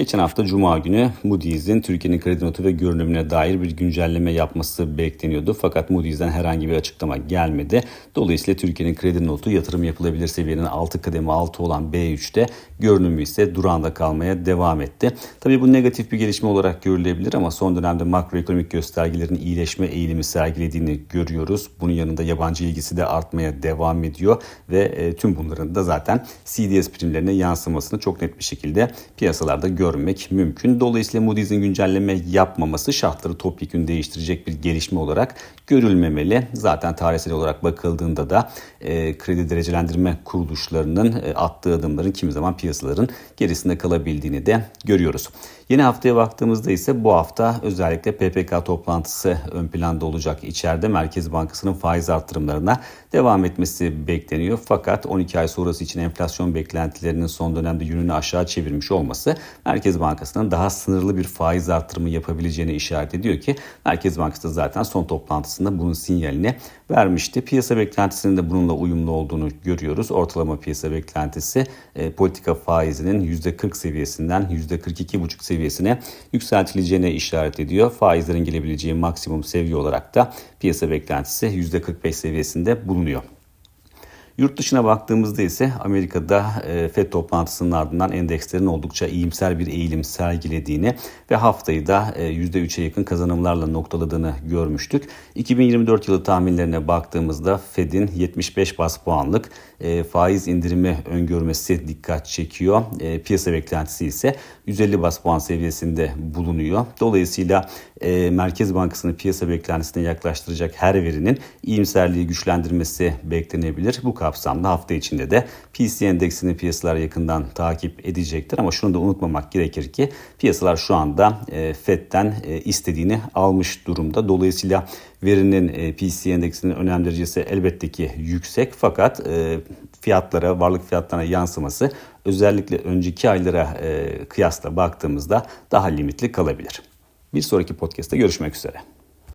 Geçen hafta Cuma günü Moody's'in Türkiye'nin kredi notu ve görünümüne dair bir güncelleme yapması bekleniyordu. Fakat Moody's'den herhangi bir açıklama gelmedi. Dolayısıyla Türkiye'nin kredi notu yatırım yapılabilir seviyenin 6 kademe altı olan B3'te görünümü ise durağında kalmaya devam etti. Tabii bu negatif bir gelişme olarak görülebilir ama son dönemde makroekonomik göstergelerin iyileşme eğilimi sergilediğini görüyoruz. Bunun yanında yabancı ilgisi de artmaya devam ediyor ve e, tüm bunların da zaten CDS primlerine yansımasını çok net bir şekilde piyasalarda görüyoruz görmek mümkün. Dolayısıyla Moody's'in güncelleme yapmaması şartları topyekun değiştirecek bir gelişme olarak görülmemeli. Zaten tarihsel olarak bakıldığında da e, kredi derecelendirme kuruluşlarının e, attığı adımların kimi zaman piyasaların gerisinde kalabildiğini de görüyoruz. Yeni haftaya baktığımızda ise bu hafta özellikle PPK toplantısı ön planda olacak. İçeride Merkez Bankası'nın faiz arttırımlarına devam etmesi bekleniyor. Fakat 12 ay sonrası için enflasyon beklentilerinin son dönemde yönünü aşağı çevirmiş olması Merkez Bankası'nın daha sınırlı bir faiz arttırımı yapabileceğini işaret ediyor ki Merkez Bankası zaten son toplantısında bunun sinyalini vermişti. Piyasa beklentisinin de bununla uyumlu olduğunu görüyoruz. Ortalama piyasa beklentisi e, politika faizinin %40 seviyesinden %42,5 seviyesine yükseltileceğine işaret ediyor. Faizlerin gelebileceği maksimum seviye olarak da piyasa beklentisi %45 seviyesinde bulunuyor. Yurt dışına baktığımızda ise Amerika'da e, FED toplantısının ardından endekslerin oldukça iyimser bir eğilim sergilediğini ve haftayı da e, %3'e yakın kazanımlarla noktaladığını görmüştük. 2024 yılı tahminlerine baktığımızda Fed'in 75 bas puanlık e, faiz indirimi öngörmesi dikkat çekiyor. Piyasa beklentisi ise 150 bas puan seviyesinde bulunuyor. Dolayısıyla Merkez Bankası'nın piyasa beklentisine yaklaştıracak her verinin iyimserliği güçlendirmesi beklenebilir. Bu kapsamda hafta içinde de PC endeksini piyasalar yakından takip edecektir. Ama şunu da unutmamak gerekir ki piyasalar şu anda e, FED'den e, istediğini almış durumda. Dolayısıyla verinin e, PC endeksinin önem derecesi elbette ki yüksek fakat fiyatlara, varlık fiyatlarına yansıması özellikle önceki aylara kıyasla baktığımızda daha limitli kalabilir. Bir sonraki podcast'ta görüşmek üzere.